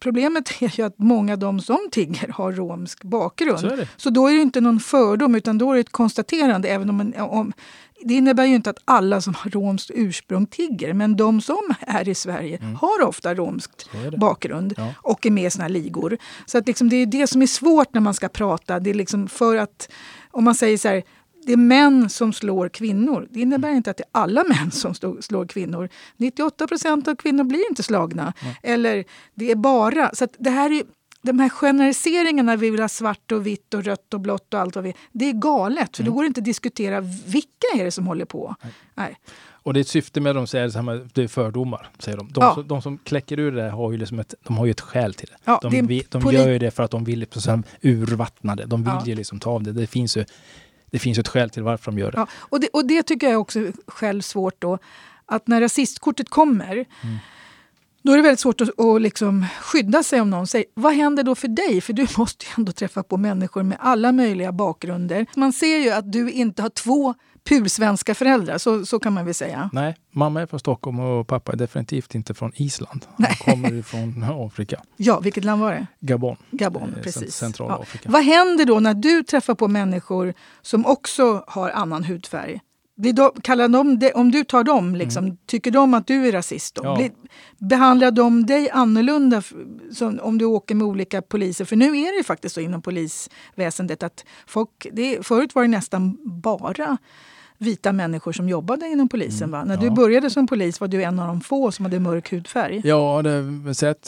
S1: problemet är ju att många av de som tigger har romsk bakgrund.
S2: Så.
S1: Så då är det inte någon fördom utan då är det ett konstaterande. Även om, en- om, det innebär ju inte att alla som har romskt ursprung tigger. Men de som är i Sverige har ofta romskt
S2: det.
S1: bakgrund
S2: Ja.
S1: och är med i såna här ligor. Så att liksom det är det som är svårt när man ska prata. Det är liksom för att om man säger så här det är män som slår kvinnor. Det innebär inte att det är alla män som slår kvinnor. 98 procent av kvinnor blir inte slagna. Mm. Eller det är bara... Så det här är, de här generaliseringarna, vi vill ha svart och vitt och rött och blått och allt vad vi Det är galet, för mm. då går det inte att diskutera vilka är det som håller på. Nej. Nej.
S2: Och det är ett syfte med de säger att det är fördomar, säger de. De, ja. som, de som kläcker ur det har ju, liksom ett, de har ju ett skäl till det. Ja, de det de gör ju det för att de vill liksom urvattna det. De vill ja. ju liksom ta av det. Det finns ju, det finns ett skäl till varför de gör det.
S1: Ja, och, det och det tycker jag också själv svårt då. Att när rasistkortet kommer mm då är det väldigt svårt att, att liksom skydda sig om någon säger vad händer då för dig? För du måste ju ändå träffa på människor med alla möjliga bakgrunder. Man ser ju att du inte har två pursvenska föräldrar, så, så kan man väl säga.
S2: Nej, mamma är från Stockholm och pappa är definitivt inte från Island. Han kommer från Afrika.
S1: Ja, vilket land var det?
S2: Gabon.
S1: Gabon, eh, precis.
S2: Centralafrika.
S1: Ja. Vad händer då när du träffar på människor som också har annan hudfärg? Blir de, kallar de om du tar dem, liksom, mm. tycker de att du är rasist? Då? Ja. Blir, behandlar de dig annorlunda som, om du åker med olika poliser? För nu är det ju faktiskt så inom polisväsendet att folk, det, förut var det nästan bara vita människor som jobbade inom polisen. Mm, va? När ja. du började som polis var du en av de få som hade mörk hudfärg.
S2: Ja, det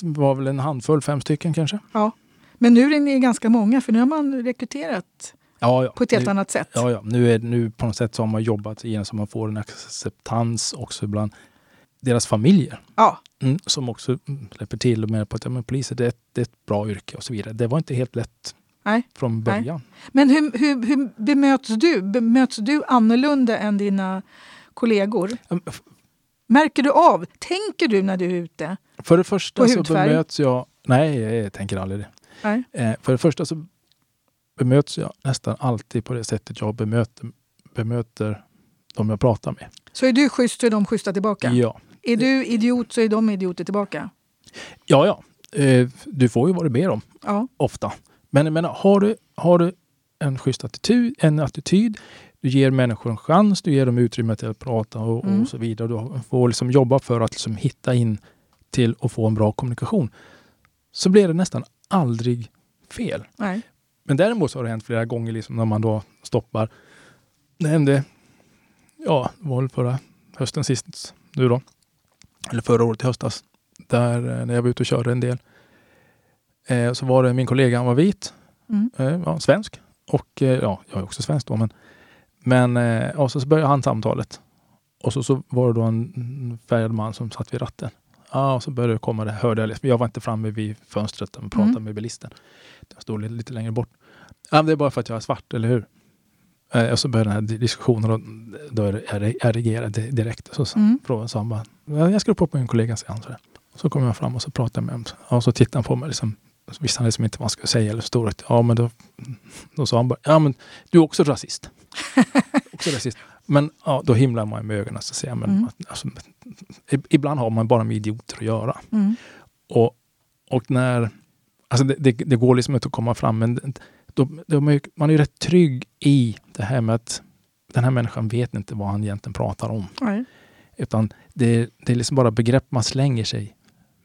S2: var väl en handfull, fem stycken kanske.
S1: Ja. Men nu är ni ganska många, för nu har man rekryterat Ja, ja. På ett helt
S2: nu,
S1: annat sätt.
S2: Ja, ja. Nu, är, nu på något sätt så har man jobbat igen så man får en acceptans också bland deras familjer.
S1: Ja.
S2: Mm, som också släpper till och menar på att ja, men poliser det är, ett, det är ett bra yrke och så vidare. Det var inte helt lätt Nej. från början.
S1: Nej. Men hur, hur, hur bemöts du? Bemöts du annorlunda än dina kollegor? Märker du av? Tänker du när du är ute?
S2: För det första så bemöts jag... Nej, jag tänker aldrig det. Eh, för det första så bemöts jag nästan alltid på det sättet jag bemöter, bemöter de jag pratar med.
S1: Så är du schysst så är de schyssta tillbaka?
S2: Ja.
S1: Är du idiot så är de idioter tillbaka?
S2: Ja, ja. Eh, du får ju vad du ber om. Ja. Ofta. Men jag menar, har du, har du en schysst attityd, en attityd, du ger människor en chans, du ger dem utrymme till att prata och, mm. och så vidare. Du får liksom jobba för att liksom hitta in till att få en bra kommunikation. Så blir det nästan aldrig fel.
S1: Nej.
S2: Men däremot så har det hänt flera gånger liksom när man då stoppar. Det hände, ja, det var väl förra hösten sist nu då. Eller förra året i höstas. Där eh, när jag var ute och körde en del. Eh, så var det min kollega, han var vit. Mm. Eh, ja, svensk. Och eh, ja, jag är också svensk då. Men, men eh, och så, så började han samtalet. Och så, så var det då en färgad man som satt vid ratten. Ja, och så började det komma det, hörde jag. Liksom. Jag var inte framme vid fönstret och pratade mm. med bilisten. Jag stod lite, lite längre bort. Ja, det är bara för att jag är svart, eller hur? Eh, och så började den här diskussionen och då jag reagerade direkt. Så mm. frågade han bara, jag ska på min kollega, han. Så kom jag fram och så pratade med honom. Och så tittade han på mig. Liksom, så visste han liksom inte vad han skulle säga eller stod Ja, men då, då sa han bara, ja men du är också rasist. också rasist. Men ja, då himlar man med ögonen. Så säger men, mm. alltså, ibland har man bara med idioter att göra. Mm. Och, och när, alltså det, det, det, går liksom inte att komma fram, men då, då man, man är ju rätt trygg i det här med att den här människan vet inte vad han egentligen pratar om.
S1: Nej.
S2: Utan det, det är liksom bara begrepp man slänger sig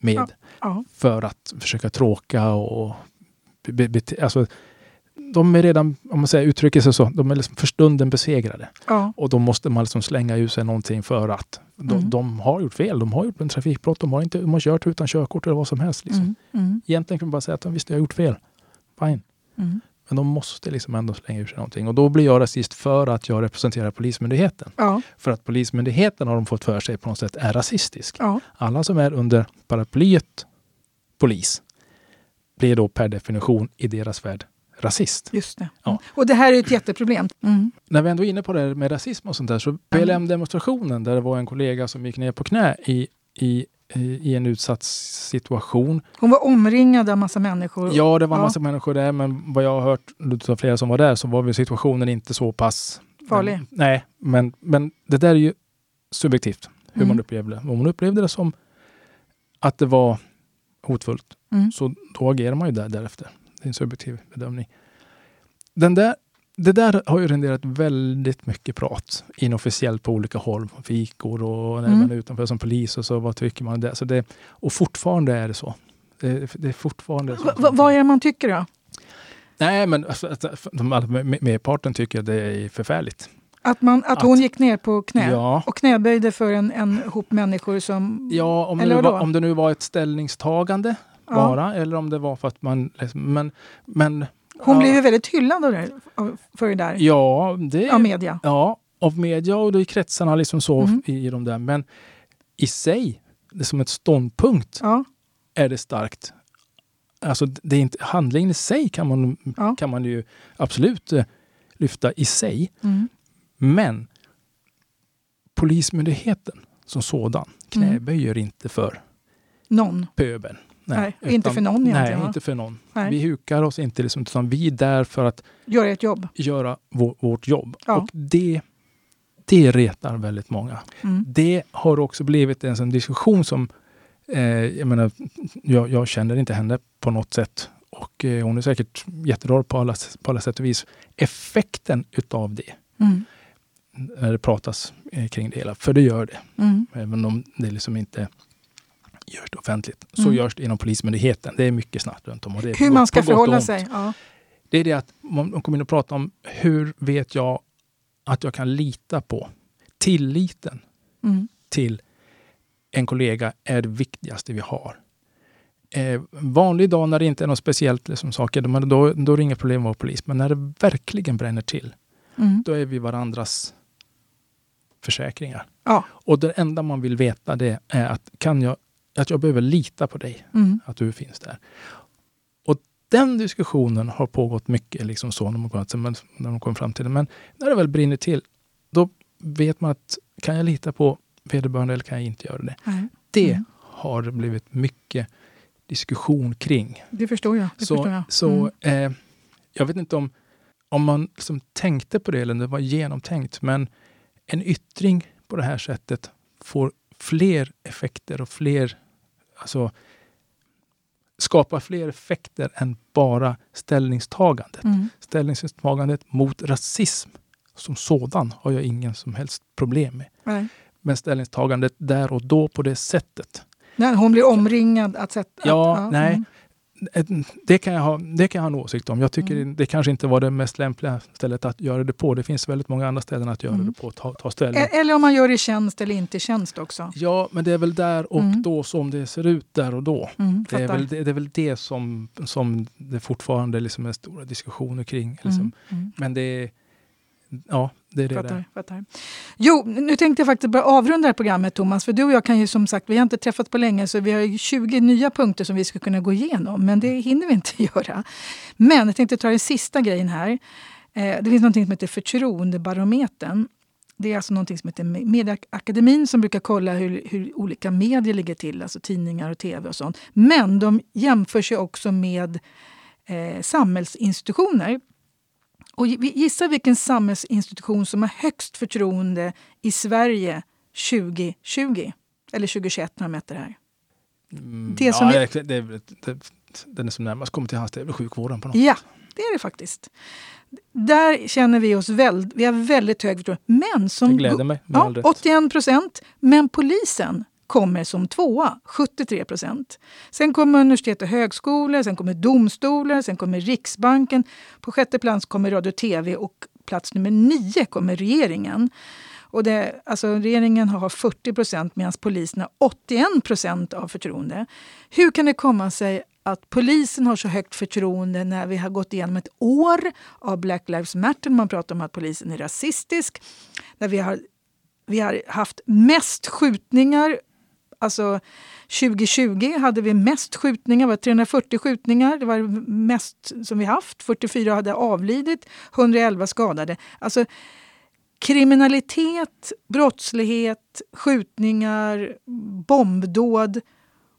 S2: med ja. Ja. för att försöka tråka och alltså, de är redan, om man säger, uttrycker sig så, de är liksom för stunden besegrade.
S1: Ja.
S2: Och då måste man liksom slänga ut sig någonting för att de, mm. de, har gjort fel. De har gjort en trafikbrott. De har, inte, de har kört utan körkort eller vad som helst. Liksom. Mm. Mm. Egentligen kan man bara säga att visst, jag har gjort fel. Fine.
S1: Mm.
S2: Men de måste liksom ändå slänga ur sig någonting. Och då blir jag rasist för att jag representerar Polismyndigheten.
S1: Ja.
S2: För att Polismyndigheten har de fått för sig på något sätt är rasistisk.
S1: Ja.
S2: Alla som är under paraplyet polis blir då per definition i deras värld rasist.
S1: Just det. Ja. Och det här är ett jätteproblem. Mm.
S2: När vi ändå är inne på det här med rasism och sånt där, så PLM-demonstrationen där det var en kollega som gick ner på knä i, i i en utsatt situation.
S1: Hon var omringad av massa människor?
S2: Ja, det var en massa människor där, men vad jag har hört av flera som var där så var väl situationen inte så pass
S1: farlig.
S2: Men, nej, men, men det där är ju subjektivt hur mm. man upplevde det. Om hon upplevde det som att det var hotfullt, mm. så då agerar man ju där, därefter. Det är en subjektiv bedömning. Den där det där har ju renderat väldigt mycket prat inofficiellt på olika håll. Fikor och när mm. man är utanför som polis och så vad tycker man det? Så det och fortfarande är det så. Det, det är fortfarande så.
S1: vad är det man tycker då?
S2: Nej, men alltså, merparten tycker att det är förfärligt.
S1: Att, man, att,
S2: Att-
S1: hon gick ner på knä
S2: Ja.
S1: och knäböjde för en, en hop människor som...
S2: Ja, om det, nu var, om det nu var ett ställningstagande
S1: Ja.
S2: bara, eller om det var för att man... Liksom, men, men,
S1: Hon
S2: ja,
S1: blev ju väldigt hyllad av det, för det där,
S2: Ja, det...
S1: av media.
S2: Ja, av media och i kretsarna liksom så
S1: Mm.
S2: i, i de där. Men i sig, det som ett ståndpunkt,
S1: Ja,
S2: är det starkt. Alltså det är inte, handlingen i sig kan man,
S1: Ja.
S2: kan man ju absolut eh, lyfta i sig.
S1: mm.
S2: Men Polismyndigheten som sådan
S1: Mm.
S2: knäböjer inte för
S1: någon.
S2: pöbeln.
S1: Nej, inte för någon egentligen,
S2: Nej, inte för någon.
S1: Nej.
S2: Vi hukar oss inte, liksom, utan vi är där för att
S1: Gör ett jobb.
S2: göra vår, vårt jobb.
S1: Ja.
S2: Och det, det retar väldigt många.
S1: Mm.
S2: Det har också blivit en sån diskussion som, eh, jag menar, jag, jag känner inte henne på något sätt. Och eh, hon är säkert jättebra på alla, på alla sätt och vis. Effekten utav det,
S1: Mm.
S2: när det pratas eh, kring det hela, för det gör det.
S1: Mm.
S2: Även om det liksom inte görs det offentligt. Så
S1: Mm.
S2: görs det inom Polismyndigheten. Det är mycket snack runt om. Och det
S1: Hur man ska förhålla sig. Ja.
S2: Det är det att man kommer in och pratar om hur vet jag att jag kan lita på tilliten
S1: Mm.
S2: till en kollega är det viktigaste vi har. Eh, vanlig dag när det inte är något speciellt liksom, saker, då, då, då är det inga problem att vara polis. Men när det verkligen bränner till,
S1: Mm.
S2: då är vi varandras försäkringar.
S1: Ja.
S2: Och det enda man vill veta det är att, kan jag, att jag behöver lita på dig,
S1: Mm.
S2: att du finns där. Och den diskussionen har pågått mycket, liksom så, när, man de kommer fram till det. Men när det väl brinner till, då vet man att kan jag lita på vederbörande eller kan jag inte göra det?
S1: Nej.
S2: Det
S1: Mm.
S2: har det blivit mycket diskussion kring.
S1: Det förstår jag. Det
S2: så
S1: förstår jag.
S2: så
S1: Mm.
S2: eh, jag vet inte om, om man liksom tänkte på det eller om det var genomtänkt, men en yttring på det här sättet får fler effekter och fler, alltså skapar fler effekter än bara ställningstagandet.
S1: Mm.
S2: Ställningstagandet mot rasism som sådan har jag ingen som helst problem med.
S1: Nej.
S2: Men ställningstagandet där och då på det sättet,
S1: När hon blir omringad att sätta...
S2: Ja,
S1: att,
S2: nej.
S1: mm.
S2: Det kan, jag ha, det kan jag ha en åsikt om. Jag tycker
S1: Mm.
S2: det kanske inte var det mest lämpliga stället att göra det på. Det finns väldigt många andra ställen att göra
S1: Mm.
S2: det på, ta, ta ställning.
S1: E- Eller om man gör det i tjänst eller inte i tjänst också.
S2: Ja, men det är väl där och
S1: Mm.
S2: då som det ser ut där och då.
S1: Mm,
S2: Det är, väl, det, det är väl det som, som det fortfarande liksom är stora diskussioner kring. Liksom.
S1: Mm, mm.
S2: Men det är, ja, det är det
S1: Fattar, fattar. Jo, nu tänkte jag faktiskt börja avrunda det här programmet Thomas. För du och jag kan ju som sagt, vi har inte träffat på länge så vi har ju 20 nya punkter som vi skulle kunna gå igenom. Men det hinner vi inte göra. Men jag tänkte ta den sista grejen här. Eh, det finns något som heter Förtroendebarometern. Det är alltså något som heter Medieakademin som brukar kolla hur, hur olika medier ligger till, alltså tidningar och tv och sånt. Men de jämför sig också med eh, samhällsinstitutioner. Och gissa vilken samhällsinstitution som har högst förtroende i Sverige 2020? Eller 2021 när de mätte det här.
S2: Mm,
S1: Det som
S2: ja,
S1: vi-
S2: det, det, det, den som närmast kommer till hans, det är väl sjukvården på något
S1: Ja, det är det faktiskt. Där känner vi oss väldigt, vi har väldigt hög förtroende. Men som
S2: Det gläder mig
S1: ja,
S2: all rätt.
S1: 81 procent. Men polisen kommer som tvåa, 73 procent. Sen kommer universitet och högskolor, sen kommer domstolar, sen kommer Riksbanken. På sjätte plats kommer radio och tv och plats nummer nio kommer regeringen. Och det, alltså regeringen har 40 procent medan polisen har 81 procent av förtroende. Hur kan det komma sig att polisen har så högt förtroende när vi har gått igenom ett år av Black Lives Matter. Man pratar om att polisen är rasistisk. När vi har, vi har haft mest skjutningar. Alltså 2020 hade vi mest skjutningar, var 340 skjutningar. Det var det mest som vi haft. 44 hade avlidit, 111 skadade. Alltså kriminalitet, brottslighet, skjutningar, bombdåd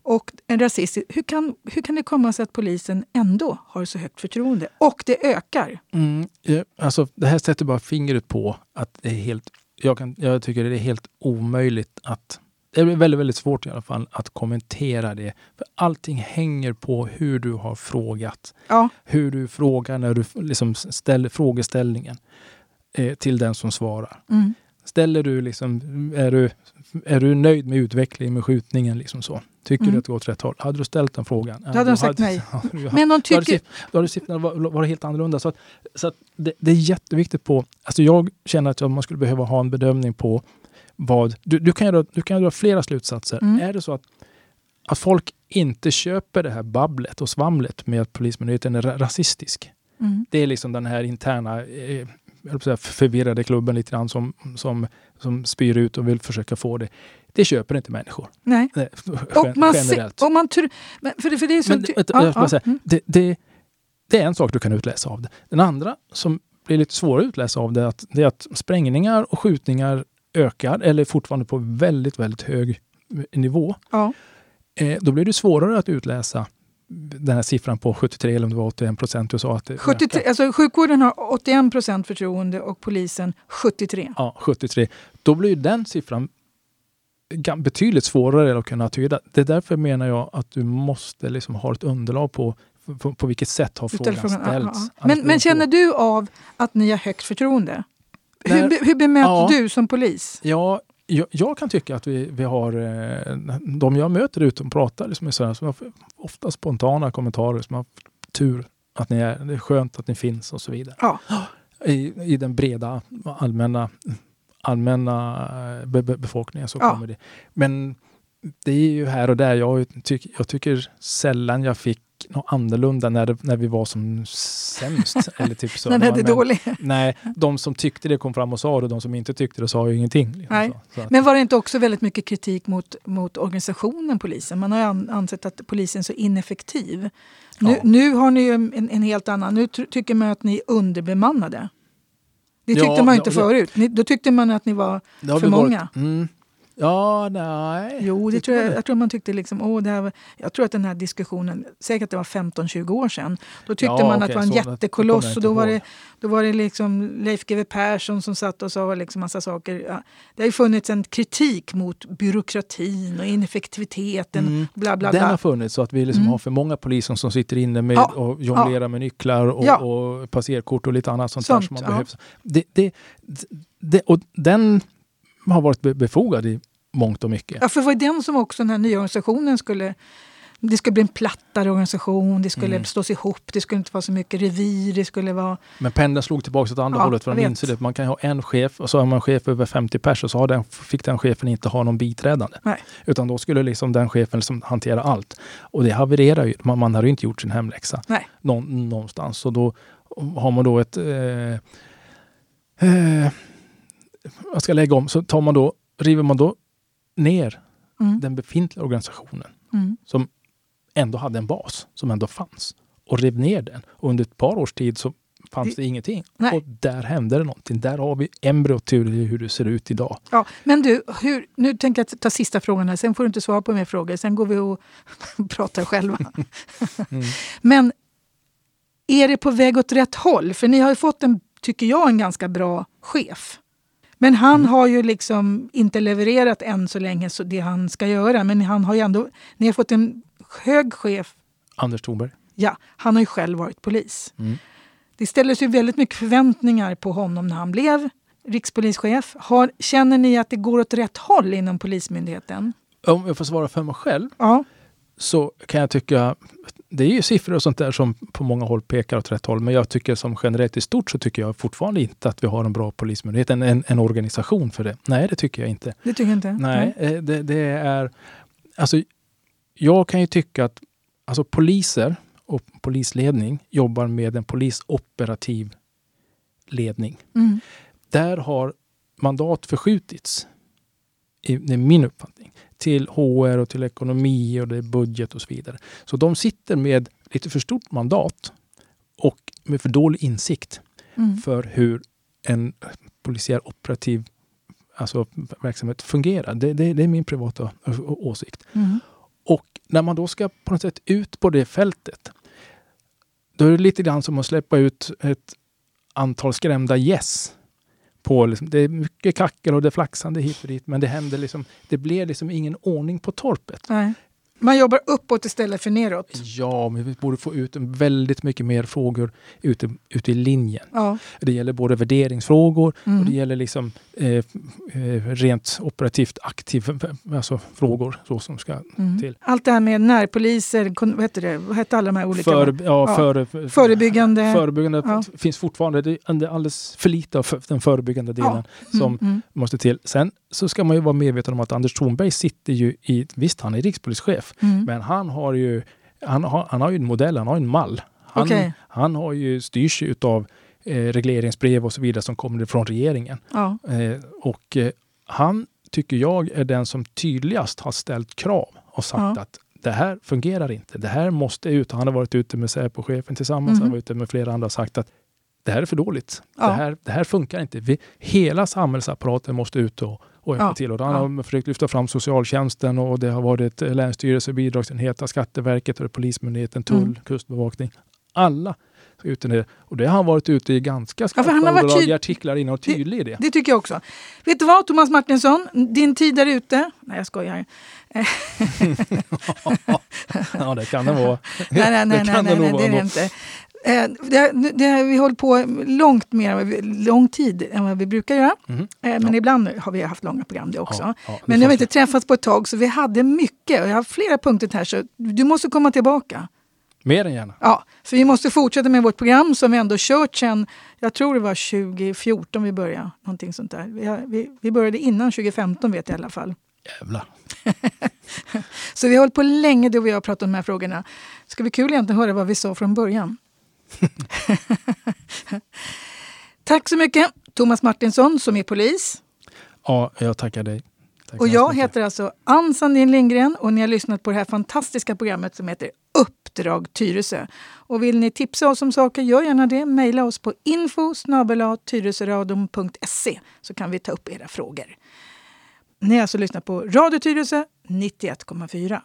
S1: och en rasist. Hur kan, hur kan det komma sig att polisen ändå har så högt förtroende? Och det ökar.
S2: Mm, ja, alltså, det här sätter bara fingret på att det är helt... Jag, kan, jag tycker det är helt omöjligt att... Det är väldigt, väldigt svårt i alla fall att kommentera det. För allting hänger på hur du har frågat.
S1: Ja,
S2: Hur du frågar när du liksom ställer frågeställningen eh, till den som svarar.
S1: mm,
S2: Ställer du liksom, är du, är du nöjd med utvecklingen med skjutningen? Liksom så? Tycker
S1: Mm.
S2: du att det går åt rätt håll? Hade du ställt den frågan?
S1: Då hade de sagt nej. Men de tycker...
S2: då hade siffrorna var- varit helt annorlunda. Så, att, så att det, det är jätteviktigt på... Alltså jag känner att man skulle behöva ha en bedömning på vad... Du, du, kan, göra, du kan dra flera slutsatser.
S1: Mm.
S2: Är det så att, att folk inte köper det här babblet och svamlet med att Polismyndigheten är ra- rasistisk?
S1: Mm.
S2: Det är liksom den här interna eh, säga, förvirrade klubben lite grann som, som, som spyr ut och vill försöka få det. Det köper inte människor.
S1: Nej.
S2: Nej,
S1: Och man, ser,
S2: generellt.
S1: och man tr- men för, det- för det är så...
S2: Men, säga,
S1: mm.
S2: det, det, det är en sak du kan utläsa av det. Den andra som blir lite svårare att utläsa av det, att, det är att sprängningar och skjutningar ökar eller fortfarande på väldigt, väldigt hög nivå.
S1: ja.
S2: Eh, då blir det svårare att utläsa den här siffran på 73 eller om det var 81 procent du sa att det
S1: 73,
S2: ökar.
S1: alltså, sjukvården har 81 procent förtroende och polisen 73.
S2: Ja, 73. Då blir den siffran betydligt svårare att kunna tyda. Det är därför menar jag att du måste liksom ha ett underlag på på, på vilket sätt har frågan
S1: frågan,
S2: ställts.
S1: Men, men känner du av att ni har högt förtroende? Hur, hur bemöter
S2: Ja.
S1: du som polis?
S2: Ja, jag, jag kan tycka att vi, vi har, eh, de jag möter ute och pratar liksom är som har ofta spontana kommentarer som har tur att ni är, det är skönt att ni finns och så vidare.
S1: Ja.
S2: I, i den breda allmänna, allmänna eh, be, be, befolkningen så
S1: Ja.
S2: kommer det. Men det är ju här och där. Jag, tyck, jag tycker sällan jag fick något annorlunda när, det, när vi var som sämst. eller typ så.
S1: När är
S2: Men-
S1: dåligt.
S2: Nej, de som tyckte det kom fram och sa det och de som inte tyckte det sa ju ingenting. Liksom
S1: Nej.
S2: Så, så
S1: Men var det inte också väldigt mycket kritik mot, mot organisationen polisen? Man har ju an, ansett att polisen är så ineffektiv. Nu,
S2: Ja.
S1: nu har ni ju en, en helt annan... Nu ty- tycker man att ni är underbemannade. Det tyckte
S2: Ja,
S1: man inte
S2: ja.
S1: förut. Ni, då tyckte man att ni var... för
S2: vi varit-
S1: många.
S2: Mm. Ja, nej.
S1: Jo, det tror jag, jag tror man tyckte liksom... Åh, det här var, jag tror att den här diskussionen, säkert det var 15-20 år sedan, då tyckte
S2: Ja,
S1: man att
S2: okej,
S1: det var en jättekoloss och då var, det, då var det liksom Leif GW Persson som satt och sa liksom massa saker. Ja, det har ju funnits en kritik mot byråkratin och ineffektiviteten.
S2: Mm.
S1: Bla, bla,
S2: Den
S1: bla.
S2: har funnits så att vi liksom
S1: Mm.
S2: har för många poliser som sitter inne med
S1: Ja,
S2: och jonglerar med nycklar och, och passerkort och lite annat sånt,
S1: Sånt,
S2: där som man behövs. Det, det, det, och den har varit be- befogad i mångt och mycket.
S1: Ja, för det var den som också den här nya organisationen skulle... Det skulle bli en plattare organisation, det skulle
S2: Mm.
S1: slås ihop, det skulle inte vara så mycket revir, det skulle vara...
S2: Men pendeln slog tillbaka åt andra
S1: Ja,
S2: hållet för de inser det. Man kan ju ha en chef och så har man chef över 50 pers och så har den, fick den chefen inte ha någon biträdande.
S1: Nej.
S2: Utan då skulle liksom den chefen liksom hantera allt. Och det havererar ju. Man, man har ju inte gjort sin hemläxa
S1: Nej.
S2: någon, någonstans. Och då har man då ett... Eh, eh, jag ska lägga om. Så tar man då, river man då ner
S1: Mm.
S2: den befintliga organisationen
S1: Mm.
S2: som ändå hade en bas, som ändå fanns. Och rev ner den. Och under ett par års tid så fanns
S1: Det-
S2: ingenting.
S1: Nej.
S2: Och där hände det någonting. Där har vi embryot till hur det ser ut idag.
S1: Ja, men du, hur, nu tänker jag ta sista frågan här. Sen får du inte svara på mer frågor. Sen går vi och pratar själva.
S2: Mm.
S1: Men är det på väg åt rätt håll? För ni har ju fått en, tycker jag, en ganska bra chef. Men han
S2: Mm.
S1: har ju liksom inte levererat än så länge så det han ska göra. Men han har ju ändå, ni har fått en hög chef.
S2: Anders Thornberg.
S1: Ja, han har ju själv varit polis.
S2: Mm.
S1: Det ställdes ju väldigt mycket förväntningar på honom när han blev rikspolischef. Har, känner ni att det går åt rätt håll inom Polismyndigheten?
S2: Om jag får svara för mig själv
S1: Ja.
S2: Så kan jag tycka, det är ju siffror och sånt där som på många håll pekar åt rätt håll, men jag tycker som generellt i stort så tycker jag fortfarande inte att vi har en bra polismyndighet, en, en, en organisation för det. Nej, det tycker jag inte.
S1: Det tycker jag inte?
S2: Nej, eh, det, det är... Alltså, jag kan ju tycka att alltså, poliser och polisledning jobbar med en polisoperativ ledning.
S1: Mm.
S2: Där har mandat förskjutits, i, det är min uppfattning, till HR och till ekonomi och det är budget och så vidare. Så de sitter med lite för stort mandat och med för dålig insikt
S1: Mm.
S2: för hur en polisiär operativ alltså, verksamhet fungerar. Det, det, det är min privata åsikt.
S1: Mm.
S2: Och när man då ska på något sätt ut på det fältet, då är det lite grann som att släppa ut ett antal skrämda gäss. På liksom, det är mycket kackel och det är flaxande hit och dit, men det händer liksom, det blir liksom ingen ordning på torpet.
S1: Nej. Man jobbar uppåt istället för neråt.
S2: Ja, men vi borde få ut väldigt mycket mer frågor ute, ute i linjen.
S1: Ja.
S2: Det gäller både värderingsfrågor
S1: Mm.
S2: och det gäller liksom eh, eh, rent operativt aktiva alltså frågor så som ska
S1: Mm.
S2: till.
S1: Allt det här med närpoliser, kon- vad heter det? Vad hette alla de här olika?
S2: För, ja,
S1: Ja.
S2: Före,
S1: Förebyggande.
S2: förebyggande
S1: Ja.
S2: finns fortfarande. Det är alldeles för lite av för- den förebyggande delen
S1: Mm,
S2: som
S1: mm.
S2: måste till. Sen så ska man ju vara medveten om att Anders Thornberg sitter ju i, visst han är rikspolischef,
S1: Mm.
S2: men han har ju han har, han har ju en modell, han har en mall. Han,
S1: Okej.
S2: han har ju styrs utav eh, regleringsbrev och så vidare som kommer från regeringen.
S1: Ja.
S2: Eh, och eh, han tycker jag är den som tydligast har ställt krav och sagt
S1: Ja.
S2: att det här fungerar inte. Det här måste ut. Han har varit ute med Säpo-chefen tillsammans.
S1: Mhm.
S2: Han har varit ute med flera andra och sagt att det här är för dåligt.
S1: Ja.
S2: Det, här, det här funkar inte. Vi, hela samhällsapparaten måste ut och, och
S1: Ja.
S2: till. Och han
S1: Ja.
S2: har försökt lyfta fram socialtjänsten och det har varit länsstyrelse, bidragsenheter, Skatteverket, och Polismyndigheten, tull,
S1: Mm.
S2: kustbevakning. Alla ska ut i det. Och det har han varit ute i ganska
S1: för han
S2: skarpa
S1: har varit tyd-
S2: artiklar innan och tydlig i det.
S1: Det tycker jag också. Vet du vad, Thomas Martinsson? Din tid är ute. Nej, jag skojar.
S2: ja, det kan det vara.
S1: Nej, nej, nej,
S2: det
S1: nej,
S2: kan
S1: nej,
S2: nog
S1: nej
S2: vara
S1: det är det inte. Eh, det, det, vi håller på långt mer, lång tid än vad vi brukar göra. Eh, men
S2: Ja.
S1: ibland har vi haft långa program det också.
S2: Ja, ja,
S1: men nu har vi inte träffats på ett tag så vi hade mycket och jag har flera punkter här så du måste komma tillbaka.
S2: Mer än gärna.
S1: Ja, för vi måste fortsätta med vårt program som vi ändå kört sedan, jag tror det var 2014 vi började. Någonting sånt där. Vi, vi, vi började innan 2015 vet jag i alla fall.
S2: Jävlar.
S1: Så vi har hållit på länge då vi har pratat om de här frågorna. Det ska bli kul egentligen att höra vad vi sa från början. Tack så mycket Thomas Martinsson som är polis.
S2: Ja, jag tackar dig. Tack
S1: Och jag heter alltså Ann Sandin Lindgren och ni har lyssnat på det här fantastiska programmet som heter Uppdrag Tyresö. Och vill ni tipsa oss om saker, gör gärna det. Maila oss på info så kan vi ta upp era frågor. Ni har alltså lyssnat på Radio Tyresö 91,4.